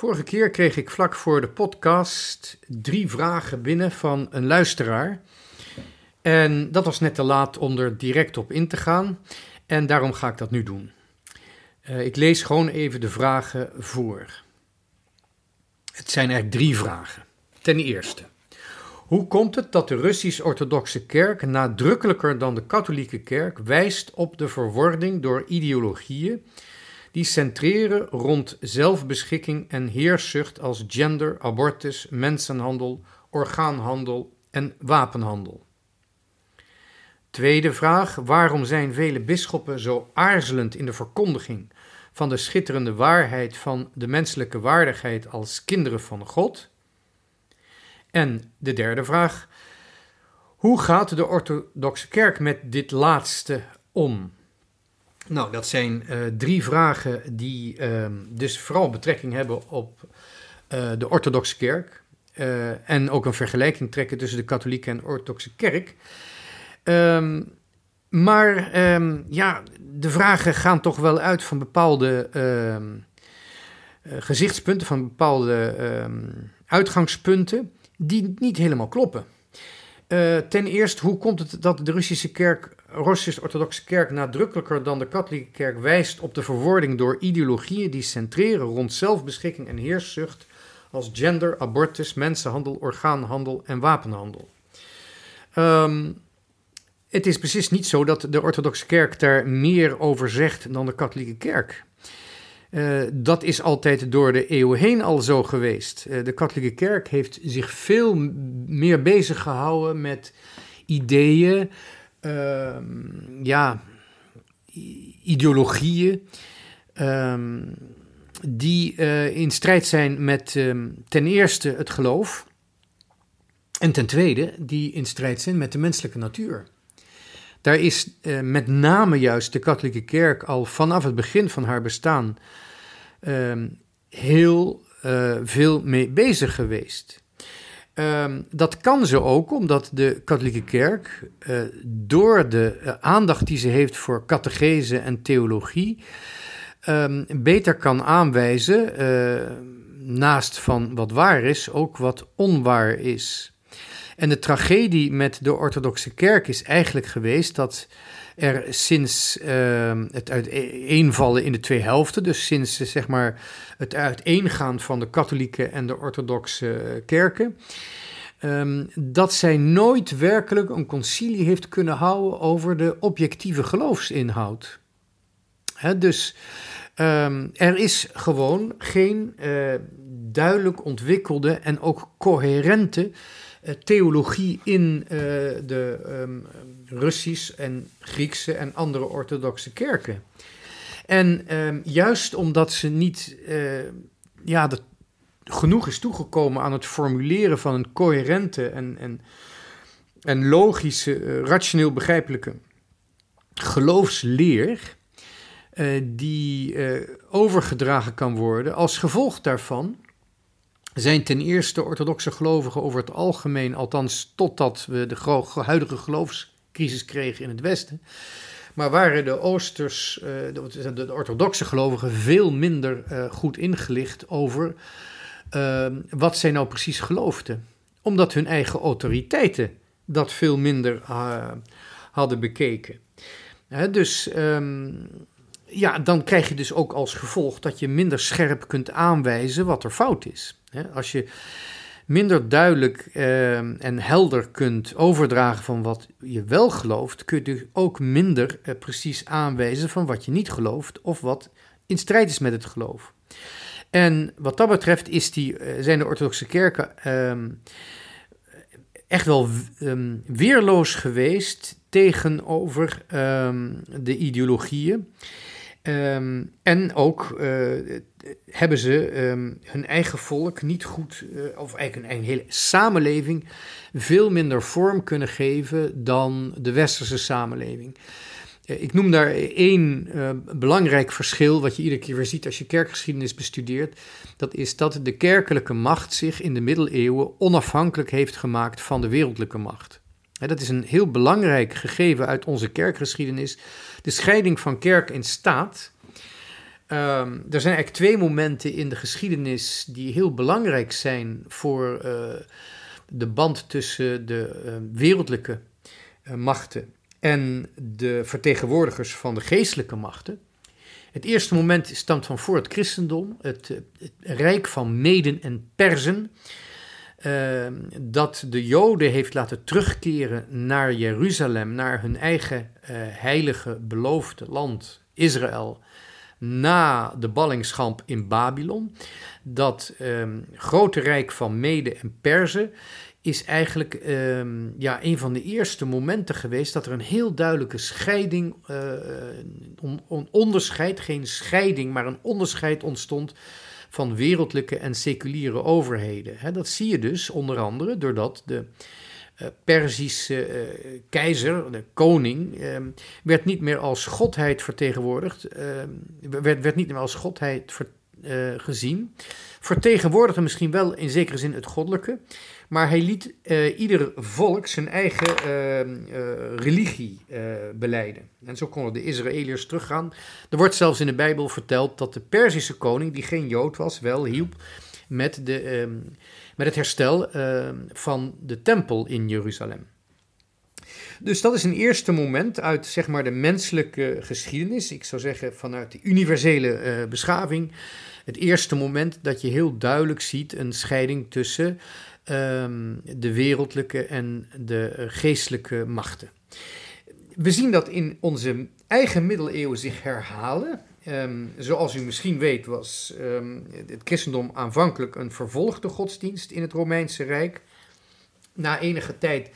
Vorige keer kreeg ik vlak voor de podcast drie vragen binnen van een luisteraar. En dat was net te laat om er direct op in te gaan. En daarom ga ik dat nu doen. Uh, ik lees gewoon even de vragen voor. Het zijn eigenlijk drie vragen. Ten eerste. Hoe komt het dat de Russisch-Orthodoxe Kerk nadrukkelijker dan de Katholieke Kerk wijst op de verwording door ideologieën die centreren rond zelfbeschikking en heerszucht als gender, abortus, mensenhandel, orgaanhandel en wapenhandel? Tweede vraag: waarom zijn vele bisschoppen zo aarzelend in de verkondiging van de schitterende waarheid van de menselijke waardigheid als kinderen van God? En de derde vraag: hoe gaat de orthodoxe kerk met dit laatste om? Nou, dat zijn uh, drie vragen die uh, dus vooral betrekking hebben op uh, de orthodoxe kerk. Uh, en ook een vergelijking trekken tussen de katholieke en orthodoxe kerk. Um, maar um, ja, de vragen gaan toch wel uit van bepaalde gezichtspunten, van bepaalde uitgangspunten die niet helemaal kloppen. Ten eerste, hoe komt het dat de Russische kerk, Russisch-orthodoxe kerk, nadrukkelijker dan de katholieke kerk wijst op de verwording door ideologieën die centreren rond zelfbeschikking en heerszucht als gender, abortus, mensenhandel, orgaanhandel en wapenhandel? Um, het is precies niet zo dat de orthodoxe kerk daar meer over zegt dan de katholieke kerk. Uh, dat is altijd door de eeuwen heen al zo geweest. Uh, de katholieke kerk heeft zich veel meer bezig gehouden met ideeën, ja, ideologieën, ehm, die eh, in strijd zijn met ehm, ten eerste het geloof en ten tweede die in strijd zijn met de menselijke natuur. Daar is uh, met name juist de katholieke kerk al vanaf het begin van haar bestaan heel uh, veel mee bezig geweest. Um, dat kan ze ook omdat de katholieke kerk uh, door de aandacht die ze heeft voor catechese en theologie um, beter kan aanwijzen, naast van wat waar is, ook wat onwaar is. En de tragedie met de orthodoxe kerk is eigenlijk geweest dat er sinds uh, het uiteenvallen in de twee helften, dus sinds zeg maar, het uiteengaan van de katholieke en de orthodoxe kerken, um, dat zij nooit werkelijk een concilie heeft kunnen houden over de objectieve geloofsinhoud. He, dus um, er is gewoon geen uh, duidelijk ontwikkelde en ook coherente theologie in uh, de um, Russisch en Griekse en andere orthodoxe kerken. En um, juist omdat ze niet uh, ja, genoeg is toegekomen aan het formuleren van een coherente en, en, en logische, rationeel begrijpelijke geloofsleer, die overgedragen kan worden, als gevolg daarvan zijn ten eerste orthodoxe gelovigen over het algemeen, althans totdat we de huidige geloofscrisis kregen in het Westen, maar waren de Oosters, uh, de, de, orthodoxe gelovigen, veel minder uh, goed ingelicht over uh, wat zij nou precies geloofden. Omdat hun eigen autoriteiten dat veel minder hadden bekeken. dus um, ja, dan krijg je dus ook als gevolg dat je minder scherp kunt aanwijzen wat er fout is. Als je minder duidelijk uh, en helder kunt overdragen van wat je wel gelooft, kun je ook minder uh, precies aanwijzen van wat je niet gelooft of wat in strijd is met het geloof. En wat dat betreft is die, uh, zijn de orthodoxe kerken um, echt wel um, weerloos geweest tegenover um, de ideologieën. Um, en ook uh, hebben ze um, hun eigen volk niet goed, uh, of eigenlijk een, hele samenleving, veel minder vorm kunnen geven dan de westerse samenleving. Uh, ik noem daar één belangrijk verschil, wat je iedere keer weer ziet als je kerkgeschiedenis bestudeert. Dat is dat de kerkelijke macht zich in de middeleeuwen onafhankelijk heeft gemaakt van de wereldlijke macht. Dat is een heel belangrijk gegeven uit onze kerkgeschiedenis. De scheiding van kerk en staat. Ehm, er zijn eigenlijk twee momenten in de geschiedenis die heel belangrijk zijn voor eh, de band tussen de uh, wereldlijke uh, machten en de vertegenwoordigers van de geestelijke machten. Het eerste moment stamt van voor het christendom, het, het rijk van Meden en Perzen, ehm, dat de Joden heeft laten terugkeren naar Jeruzalem, naar hun eigen heilige beloofde land, Israël na de ballingschap in Babylon. Dat um, grote rijk van Mede en Perzen is eigenlijk um, ja, een van de eerste momenten geweest dat er een heel duidelijke scheiding, een onderscheid, geen scheiding, maar een onderscheid ontstond van wereldlijke en seculiere overheden. He, dat zie je dus onder andere doordat de uh, Perzische uh, keizer, de koning, uh, werd niet meer als godheid vertegenwoordigd, ehm, werd, werd niet meer als godheid eh, gezien. Vertegenwoordigde misschien wel in zekere zin het goddelijke, maar hij liet ieder volk zijn eigen ehm, religie beleiden. En zo konden de Israëliërs teruggaan. Er wordt zelfs in de Bijbel verteld dat de Perzische koning, die geen Jood was, wel hielp met de met het herstel uh, van de tempel in Jeruzalem. Dus dat is een eerste moment uit zeg maar, de menselijke geschiedenis. Ik zou zeggen vanuit de universele uh, beschaving. Het eerste moment dat je heel duidelijk ziet een scheiding tussen uh, de wereldlijke en de geestelijke machten. We zien dat in onze eigen middeleeuwen zich herhalen. Um, zoals u misschien weet was um, het christendom aanvankelijk een vervolgde godsdienst in het Romeinse Rijk. Na enige tijd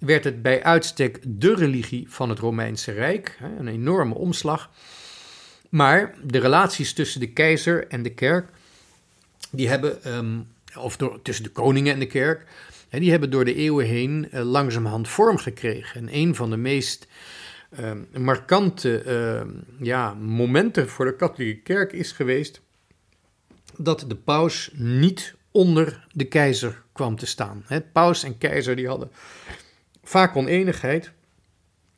werd het bij uitstek de religie van het Romeinse Rijk, een enorme omslag. Maar de relaties tussen de keizer en de kerk, die hebben, of tussen de koningen en de kerk, die hebben door de eeuwen heen uh, langzamerhand vorm gekregen. En een van de meest uh, markante uh, ja, momenten voor de katholieke kerk is geweest dat de paus niet onder de keizer kwam te staan. He, paus en keizer die hadden vaak oneenigheid,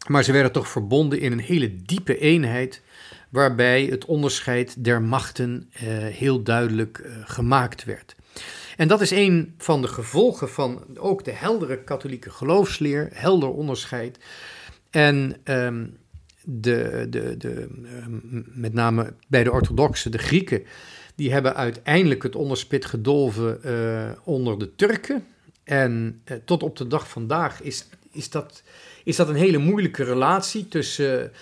maar ze werden toch verbonden in een hele diepe eenheid, waarbij het onderscheid der machten uh, heel duidelijk uh, gemaakt werd. En dat is een van de gevolgen van ook de heldere katholieke geloofsleer, helder onderscheid en um, de, de, de, um, met name bij de orthodoxen, de Grieken, die hebben uiteindelijk het onderspit gedolven uh, onder de Turken. En uh, tot op de dag vandaag is, is, dat, is dat een hele moeilijke relatie tussen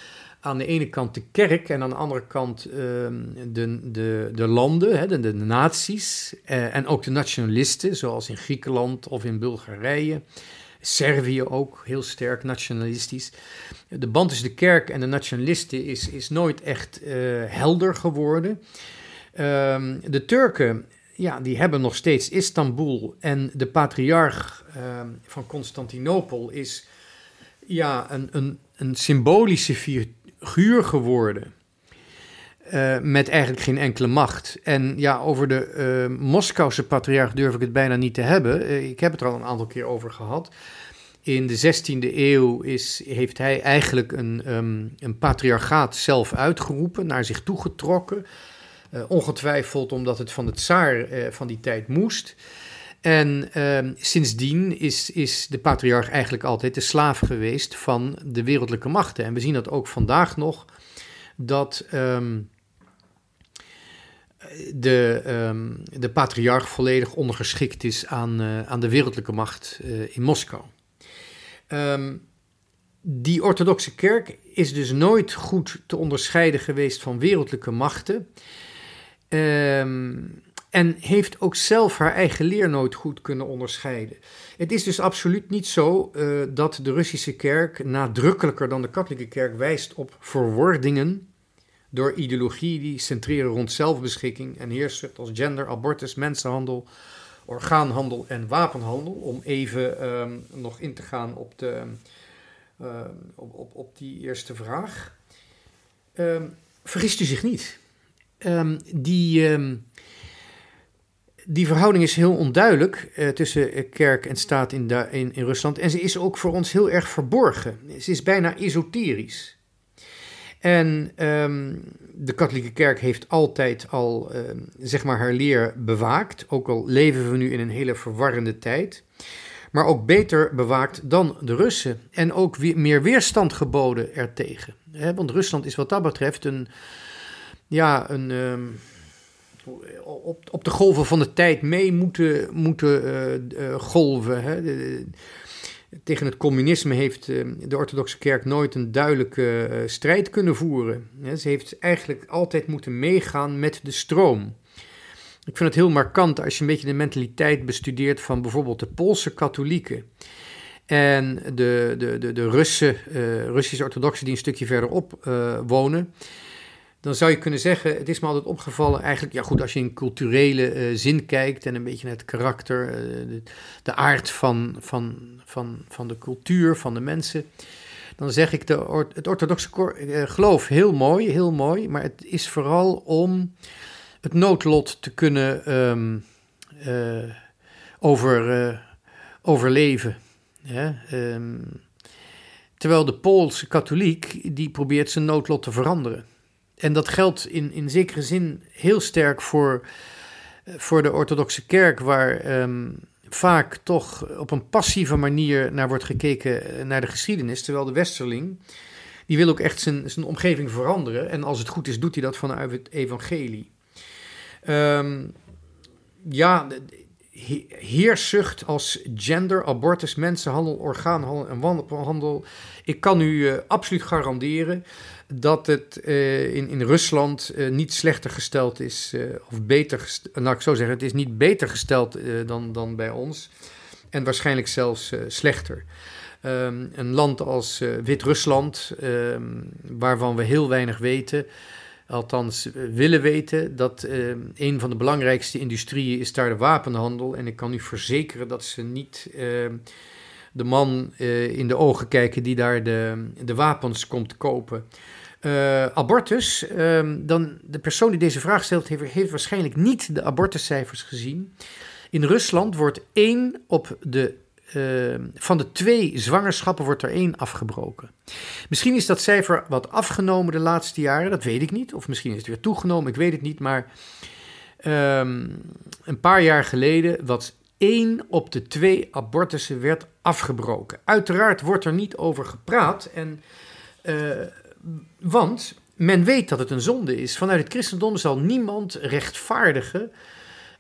aan de ene kant de kerk en aan de andere kant de, de, de landen, hè, de, de naties en ook de nationalisten, zoals in Griekenland of in Bulgarije. Servië ook heel sterk nationalistisch. De band tussen de kerk en de nationalisten is, is nooit echt uh, helder geworden. Um, de Turken, ja, die hebben nog steeds Istanbul en de patriarch uh, van Constantinopel is ja, een, een, een symbolische figuur geworden. Uh, met eigenlijk geen enkele macht. En ja, over de uh, Moskouse patriarch durf ik het bijna niet te hebben. Uh, ik heb het er al een aantal keer over gehad. In de 16e eeuw is, heeft hij eigenlijk een, um, een patriarchaat zelf uitgeroepen, naar zich toegetrokken. ongetwijfeld omdat het van de tsaar van die tijd moest. En ehm, sindsdien is, is de patriarch eigenlijk altijd de slaaf geweest van de wereldlijke machten. En we zien dat ook vandaag nog, dat... Um, de, um, de patriarch volledig ondergeschikt is aan, uh, aan de wereldlijke macht uh, in Moskou. Um, die orthodoxe kerk is dus nooit goed te onderscheiden geweest van wereldlijke machten. Um, en heeft ook zelf haar eigen leer nooit goed kunnen onderscheiden. Het is dus absoluut niet zo uh, dat de Russische kerk nadrukkelijker dan de katholieke kerk wijst op verwordingen door ideologieën die centreren rond zelfbeschikking en heerszucht als gender, abortus, mensenhandel, orgaanhandel en wapenhandel. Om even um, nog in te gaan op, de, uh, op, op, op, die eerste vraag. Um, vergist u zich niet. Die, die verhouding is heel onduidelijk uh, tussen kerk en staat in, in, in Rusland. En ze is ook voor ons heel erg verborgen. Ze is bijna esoterisch. En ehm, de katholieke kerk heeft altijd al ehm, zeg maar haar leer bewaakt, ook al leven we nu in een hele verwarrende tijd. Maar ook beter bewaakt dan de Russen. En ook meer weerstand geboden ertegen. Want Rusland is wat dat betreft een, ja, een, ehm, op, op de golven van de tijd mee moeten, moeten uh, uh, golven. Hè. Tegen het communisme heeft eh, de orthodoxe kerk nooit een duidelijke eh, strijd kunnen voeren. Ze heeft eigenlijk altijd moeten meegaan met de stroom. Ik vind het heel markant als je een beetje de mentaliteit bestudeert van bijvoorbeeld de Poolse katholieken. En de, de, de, de Russen, uh, Russische orthodoxen die een stukje verderop wonen dan zou je kunnen zeggen, het is me altijd opgevallen, eigenlijk, ja goed, als je in culturele uh, zin kijkt en een beetje naar het karakter, uh, de, aard van, van, van, van de cultuur, van de mensen, dan zeg ik de, het orthodoxe uh, geloof heel mooi, heel mooi, maar het is vooral om het noodlot te kunnen um, over, overleven. Um, terwijl de Poolse katholiek, die probeert zijn noodlot te veranderen. En dat geldt in, in zekere zin heel sterk voor, voor de orthodoxe kerk, waar um, vaak toch op een passieve manier naar wordt gekeken eh, naar de geschiedenis, terwijl de westerling, die wil ook echt zijn, zijn omgeving veranderen. En als het goed is, doet hij dat vanuit het evangelie. Um, ja, heerszucht als gender, abortus, mensenhandel, orgaanhandel en wandelhandel. Ik kan u uh, absoluut garanderen dat het uh, in, in Rusland uh, niet slechter gesteld is, of beter nou ik zou zeggen, het is niet beter gesteld dan, dan bij ons. En waarschijnlijk zelfs slechter. Um, een land als Wit-Rusland, um, waarvan we heel weinig weten, althans willen weten, dat uh, een van de belangrijkste industrieën is daar de wapenhandel. En ik kan u verzekeren dat ze niet uh, de man in de ogen kijken die daar de, de wapens komt kopen. abortus, ehm, dan de persoon die deze vraag stelt, heeft, heeft waarschijnlijk niet de abortuscijfers gezien. In Rusland wordt één op de uh, van de twee zwangerschappen wordt er één afgebroken. Misschien is dat cijfer wat afgenomen de laatste jaren, dat weet ik niet. Of misschien is het weer toegenomen, ik weet het niet. Maar um, een paar jaar geleden was één op de twee abortussen werd afgebroken. Uiteraard wordt er niet over gepraat. En, uh, want men weet dat het een zonde is. Vanuit het christendom zal niemand rechtvaardigen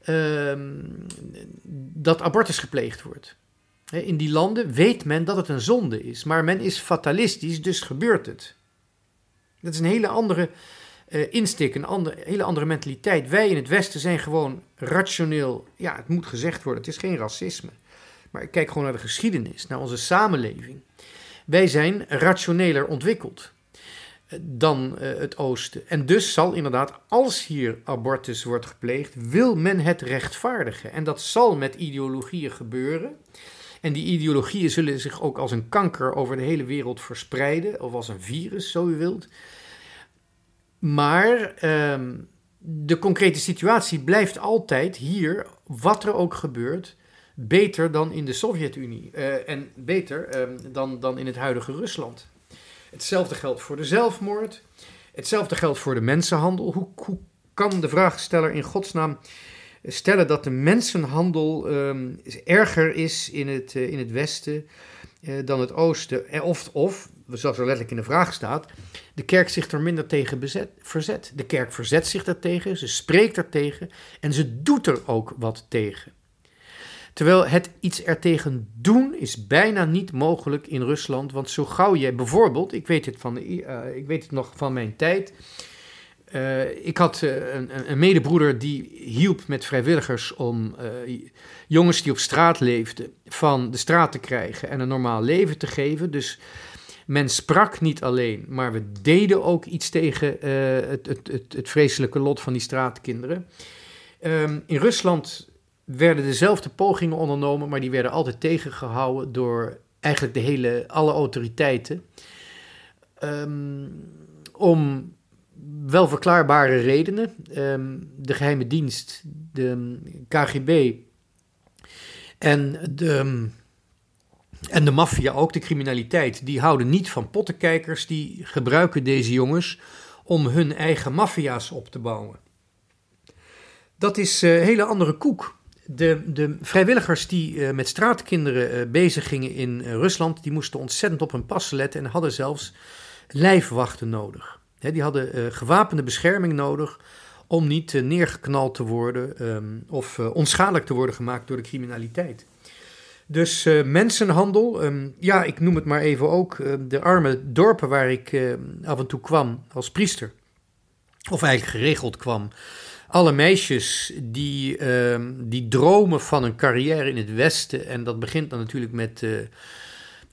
uh, dat abortus gepleegd wordt. In die landen weet men dat het een zonde is, maar men is fatalistisch, dus gebeurt het. Dat is een hele andere uh, insteek, een hele andere mentaliteit. Wij in het Westen zijn gewoon rationeel, ja, het moet gezegd worden, het is geen racisme. Maar ik kijk gewoon naar de geschiedenis, naar onze samenleving. Wij zijn rationeler ontwikkeld eh, dan uh, het Oosten. En dus zal inderdaad, als hier abortus wordt gepleegd, wil men het rechtvaardigen. En dat zal met ideologieën gebeuren. En die ideologieën zullen zich ook als een kanker over de hele wereld verspreiden, of als een virus, zo u wilt. Maar um, de concrete situatie blijft altijd hier, wat er ook gebeurt, beter dan in de Sovjet-Unie uh, en beter um, dan, dan in het huidige Rusland. Hetzelfde geldt voor de zelfmoord, hetzelfde geldt voor de mensenhandel. Hoe, hoe kan de vraagsteller in godsnaam stellen dat de mensenhandel um, erger is in het, uh, in het Westen uh, dan het Oosten. Eh, of, of, zoals er letterlijk in de vraag staat, de kerk zich er minder tegen bezet, verzet. De kerk verzet zich daartegen, ze spreekt er tegen en ze doet er ook wat tegen. Terwijl het iets ertegen doen is bijna niet mogelijk in Rusland. Want zo gauw jij bijvoorbeeld, ik weet het, van, ik weet het nog van mijn tijd. Uh, ik had uh, een, een, medebroeder die hielp met vrijwilligers om uh, jongens die op straat leefden van de straat te krijgen en een normaal leven te geven. Dus men sprak niet alleen, maar we deden ook iets tegen het, het, het, het, vreselijke lot van die straatkinderen. Um, in Rusland werden dezelfde pogingen ondernomen, maar die werden altijd tegengehouden door eigenlijk de hele, alle autoriteiten. Um, om wel verklaarbare redenen. Um, de geheime dienst, de KGB en de, En de maffia ook, de criminaliteit, die houden niet van pottenkijkers, die gebruiken deze jongens om hun eigen maffia's op te bouwen. Dat is een hele andere koek. De, de vrijwilligers die uh, met straatkinderen uh, bezig gingen in Rusland, die moesten ontzettend op hun pas letten en hadden zelfs lijfwachten nodig. Die hadden gewapende bescherming nodig om niet neergeknald te worden um, of onschadelijk te worden gemaakt door de criminaliteit. Dus mensenhandel, um, ja, ik noem het maar even ook, de arme dorpen waar ik af en toe kwam als priester, of eigenlijk geregeld kwam, alle meisjes die, die dromen van een carrière in het Westen. En dat begint dan natuurlijk met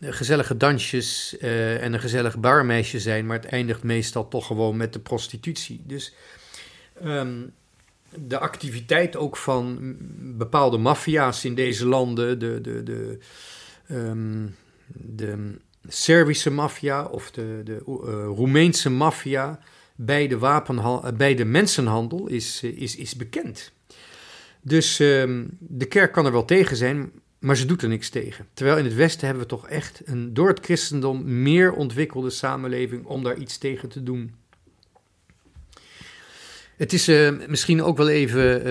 gezellige dansjes uh, en een gezellig barmeisje zijn. Maar het eindigt meestal toch gewoon met de prostitutie. Dus um, de activiteit ook van bepaalde maffia's in deze landen. De, de, de, um, de Servische maffia of de, de Roemeense maffia bij de, wapenhandel, bij de mensenhandel is, eh, is, is bekend. Dus uh, de kerk kan er wel tegen zijn, maar ze doet er niks tegen. Terwijl in het Westen hebben we toch echt een door het christendom meer ontwikkelde samenleving om daar iets tegen te doen. Het is uh, misschien ook wel even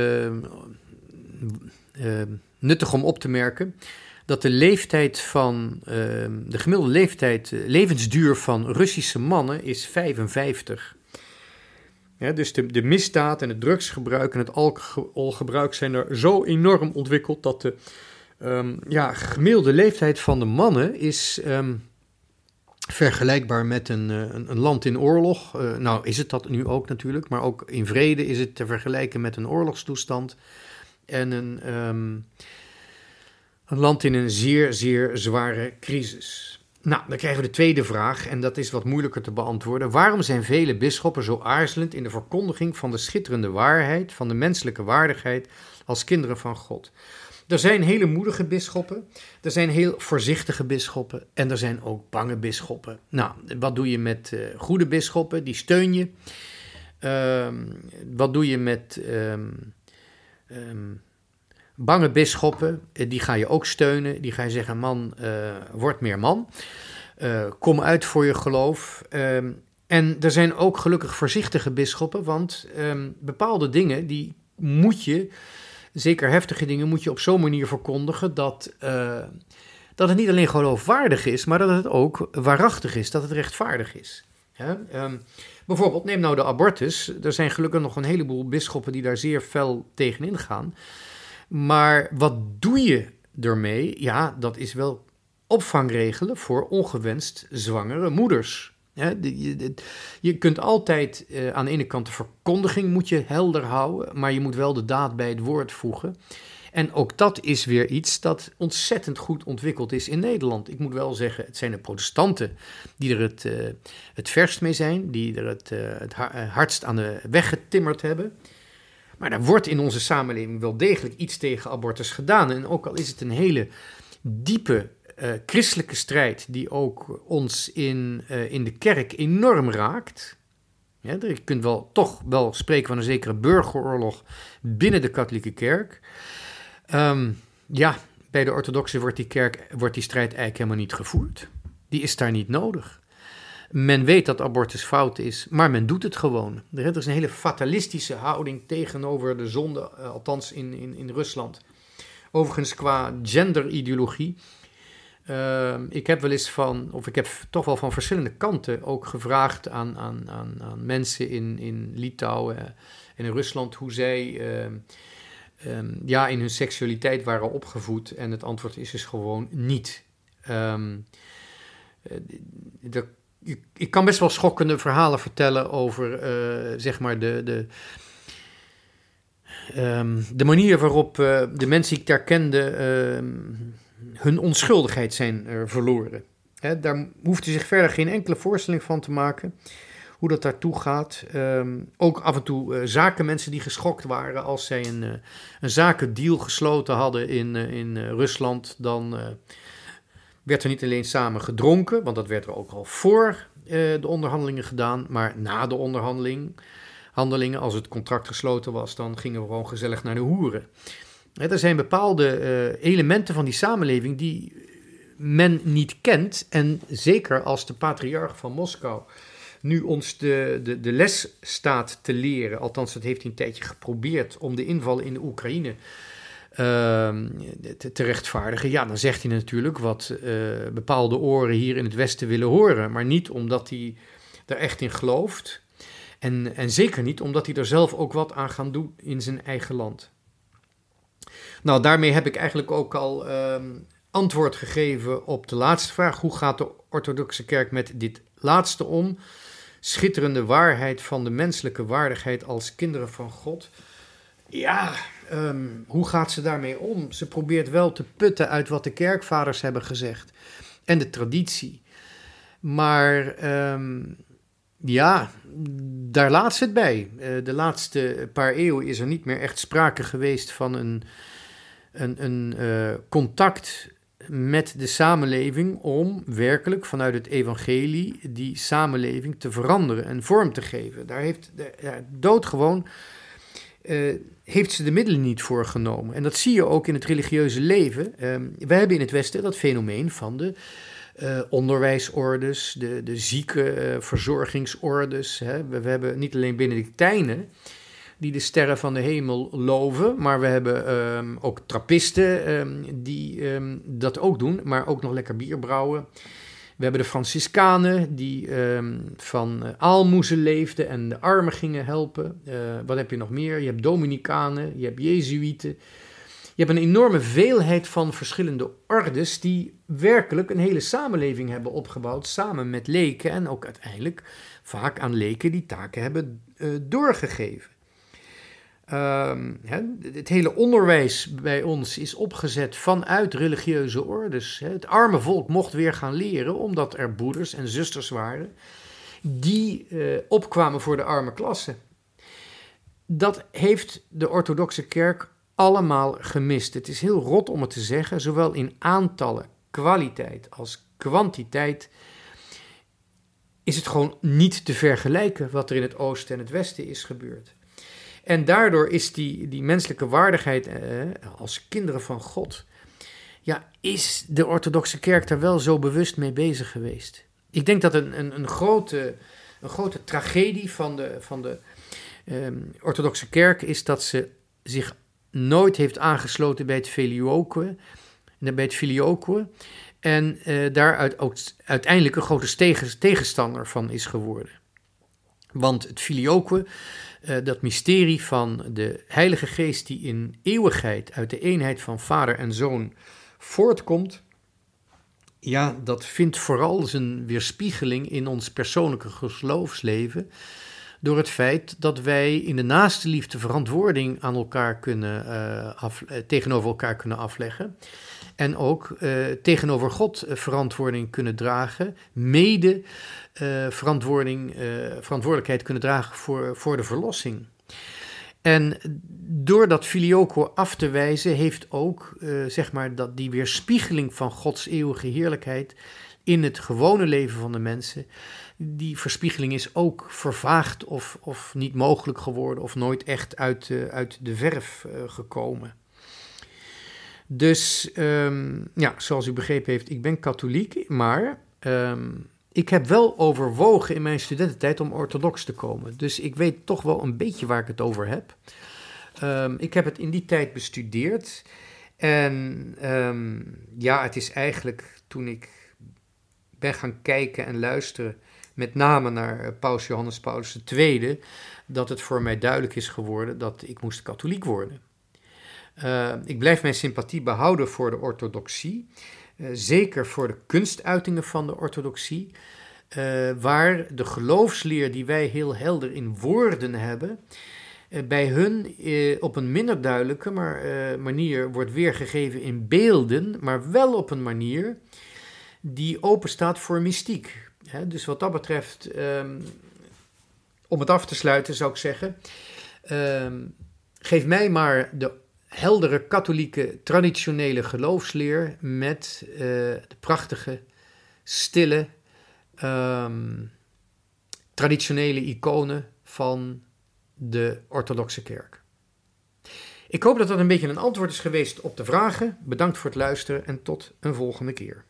uh, nuttig om op te merken dat de leeftijd van de gemiddelde leeftijd, levensduur van Russische mannen is 55. Ja, dus de misdaad en het drugsgebruik en het alcoholgebruik zijn er zo enorm ontwikkeld dat de um, ja, gemiddelde leeftijd van de mannen is um, vergelijkbaar met een, eh, een, een, land in oorlog. Uh, nou is het dat nu ook natuurlijk, maar ook in vrede is het te vergelijken met een oorlogstoestand en een, um, een land in een zeer, zeer zware crisis. Nou, dan krijgen we de tweede vraag, en dat is wat moeilijker te beantwoorden. Waarom zijn vele bisschoppen zo aarzelend in de verkondiging van de schitterende waarheid, van de menselijke waardigheid als kinderen van God? Er zijn hele moedige bisschoppen, er zijn heel voorzichtige bisschoppen en er zijn ook bange bisschoppen. Nou, wat doe je met uh, goede bisschoppen? Die steun je. Uh, wat doe je met um, bange bisschoppen, eh, die ga je ook steunen. Die ga je zeggen, man, uh, word meer man. Kom uit voor je geloof. En er zijn ook gelukkig voorzichtige bisschoppen, want bepaalde dingen, die moet je, zeker heftige dingen, moet je op zo'n manier verkondigen dat, uh, dat het niet alleen geloofwaardig is, maar dat het ook waarachtig is, dat het rechtvaardig is. Um, bijvoorbeeld, neem nou de abortus. Er zijn gelukkig nog een heleboel bisschoppen die daar zeer fel tegenin gaan. Maar wat doe je ermee? Ja, dat is wel opvangregelen voor ongewenst zwangere moeders. Je, kunt altijd uh, aan de ene kant de verkondiging moet je helder houden, maar je moet wel de daad bij het woord voegen. En ook dat is weer iets dat ontzettend goed ontwikkeld is in Nederland. Ik moet wel zeggen, het zijn de protestanten die er het, uh, het verst mee zijn, die er het, uh, het hardst aan de weg getimmerd hebben. Maar er wordt in onze samenleving wel degelijk iets tegen abortus gedaan. En ook al is het een hele diepe uh, christelijke strijd die ook ons in, uh, in de kerk enorm raakt. Ja, je kunt wel, toch wel spreken van een zekere burgeroorlog binnen de katholieke kerk. Um, ja, bij de orthodoxen wordt die, kerk, wordt die strijd eigenlijk helemaal niet gevoerd. Die is daar niet nodig. Men weet dat abortus fout is, maar men doet het gewoon. Er is een hele fatalistische houding tegenover de zonde, eh, althans in, in, in Rusland. Overigens qua genderideologie. Uh, ik heb wel eens van, of ik heb toch wel van verschillende kanten ook gevraagd aan, aan, aan, aan mensen in, in Litouwen en in Rusland hoe zij uh, um, ja, in hun seksualiteit waren opgevoed. En het antwoord is dus gewoon niet. Um, ik kan best wel schokkende verhalen vertellen over, uh, zeg maar, de, de, de manier waarop uh, de mensen die ik daar kende hun onschuldigheid zijn uh, verloren. Daar hoeft u zich verder geen enkele voorstelling van te maken hoe dat daartoe gaat. Um, ook af en toe zakenmensen die geschokt waren als zij een, een zakendeal gesloten hadden in, in Rusland, dan werd er niet alleen samen gedronken, want dat werd er ook al voor de onderhandelingen gedaan, maar na de onderhandeling, handelingen, als het contract gesloten was, dan gingen we gewoon gezellig naar de hoeren. Er zijn bepaalde uh, elementen van die samenleving die men niet kent. En zeker als de patriarch van Moskou nu ons de, de, de les staat te leren, althans dat heeft hij een tijdje geprobeerd om de inval in de Oekraïne uh, te, te, rechtvaardigen, ja, dan zegt hij natuurlijk wat uh, bepaalde oren hier in het Westen willen horen, maar niet omdat hij er echt in gelooft. En, en zeker niet omdat hij er zelf ook wat aan gaat doen in zijn eigen land. Nou, daarmee heb ik eigenlijk ook al uh, antwoord gegeven op de laatste vraag. Hoe gaat de orthodoxe kerk met dit laatste om? Schitterende waarheid van de menselijke waardigheid als kinderen van God. Ja, um, hoe gaat ze daarmee om? Ze probeert wel te putten uit wat de kerkvaders hebben gezegd en de traditie. Maar um, ja, daar laat ze het bij. Uh, de laatste paar eeuwen is er niet meer echt sprake geweest van een, een, een uh, contact met de samenleving om werkelijk vanuit het evangelie die samenleving te veranderen en vorm te geven. Daar heeft de, ja, doodgewoon uh, heeft ze de middelen niet voor genomen. En dat zie je ook in het religieuze leven. Uh, we hebben in het Westen dat fenomeen van de uh, onderwijsordes, de, de ziekenverzorgingsordes. Hè. We, we, hebben niet alleen Benedictijnen die de sterren van de hemel loven, maar we hebben um, ook trappisten um, die um, dat ook doen, maar ook nog lekker bier brouwen. We hebben de Franciscanen die van uh, aalmoezen leefden en de armen gingen helpen. Uh, wat heb je nog meer? Je hebt Dominicanen, je hebt Jezuïeten. Je hebt een enorme veelheid van verschillende ordes die werkelijk een hele samenleving hebben opgebouwd samen met leken en ook uiteindelijk vaak aan leken die taken hebben uh, doorgegeven. Um, het hele onderwijs bij ons is opgezet vanuit religieuze ordes. Het arme volk mocht weer gaan leren omdat er broeders en zusters waren die uh, opkwamen voor de arme klasse. Dat heeft de orthodoxe kerk allemaal gemist. Het is heel rot om het te zeggen, zowel in aantallen, kwaliteit als kwantiteit is het gewoon niet te vergelijken wat er in het oosten en het westen is gebeurd. En daardoor is die, die menselijke waardigheid eh, als kinderen van God, ja, is de orthodoxe kerk daar wel zo bewust mee bezig geweest. Ik denk dat een, een, een, grote, een grote tragedie van de, van de eh, orthodoxe kerk is dat ze zich nooit heeft aangesloten bij het filioque, bij het filioque en uh, daar ook uiteindelijk een grote tegenstander van is geworden. Want het filioque uh, dat mysterie van de Heilige Geest die in eeuwigheid uit de eenheid van Vader en Zoon voortkomt, ja, dat vindt vooral zijn weerspiegeling in ons persoonlijke geloofsleven. Door het feit dat wij in de naaste liefde verantwoording aan elkaar kunnen, af, uh, tegenover elkaar kunnen afleggen. En ook uh, tegenover God verantwoording kunnen dragen, mede uh, verantwoording, verantwoordelijkheid kunnen dragen voor, voor de verlossing. En door dat filioque af te wijzen, heeft ook zeg maar dat die weerspiegeling van Gods eeuwige heerlijkheid in het gewone leven van de mensen, die verspiegeling is ook vervaagd of, of niet mogelijk geworden of nooit echt uit, uit de verf gekomen. Dus um, ja, zoals u begrepen heeft, ik ben katholiek, maar um, ik heb wel overwogen in mijn studententijd om orthodox te komen. Dus ik weet toch wel een beetje waar ik het over heb. Um, ik heb het in die tijd bestudeerd. En ja, het is eigenlijk toen ik ben gaan kijken en luisteren, met name naar eh, Paus Johannes Paulus II, dat het voor mij duidelijk is geworden dat ik moest katholiek worden. Uh, ik blijf mijn sympathie behouden voor de orthodoxie. Eh, zeker voor de kunstuitingen van de orthodoxie, uh, waar de geloofsleer die wij heel helder in woorden hebben, bij hun op een minder duidelijke maar, manier wordt weergegeven in beelden, maar wel op een manier die open staat voor mystiek. Dus wat dat betreft, um, om het af te sluiten zou ik zeggen, um, geef mij maar de heldere katholieke traditionele geloofsleer met uh, de prachtige, stille, um, traditionele iconen van de orthodoxe kerk. Ik hoop dat dat een beetje een antwoord is geweest op de vragen. Bedankt voor het luisteren en tot een volgende keer.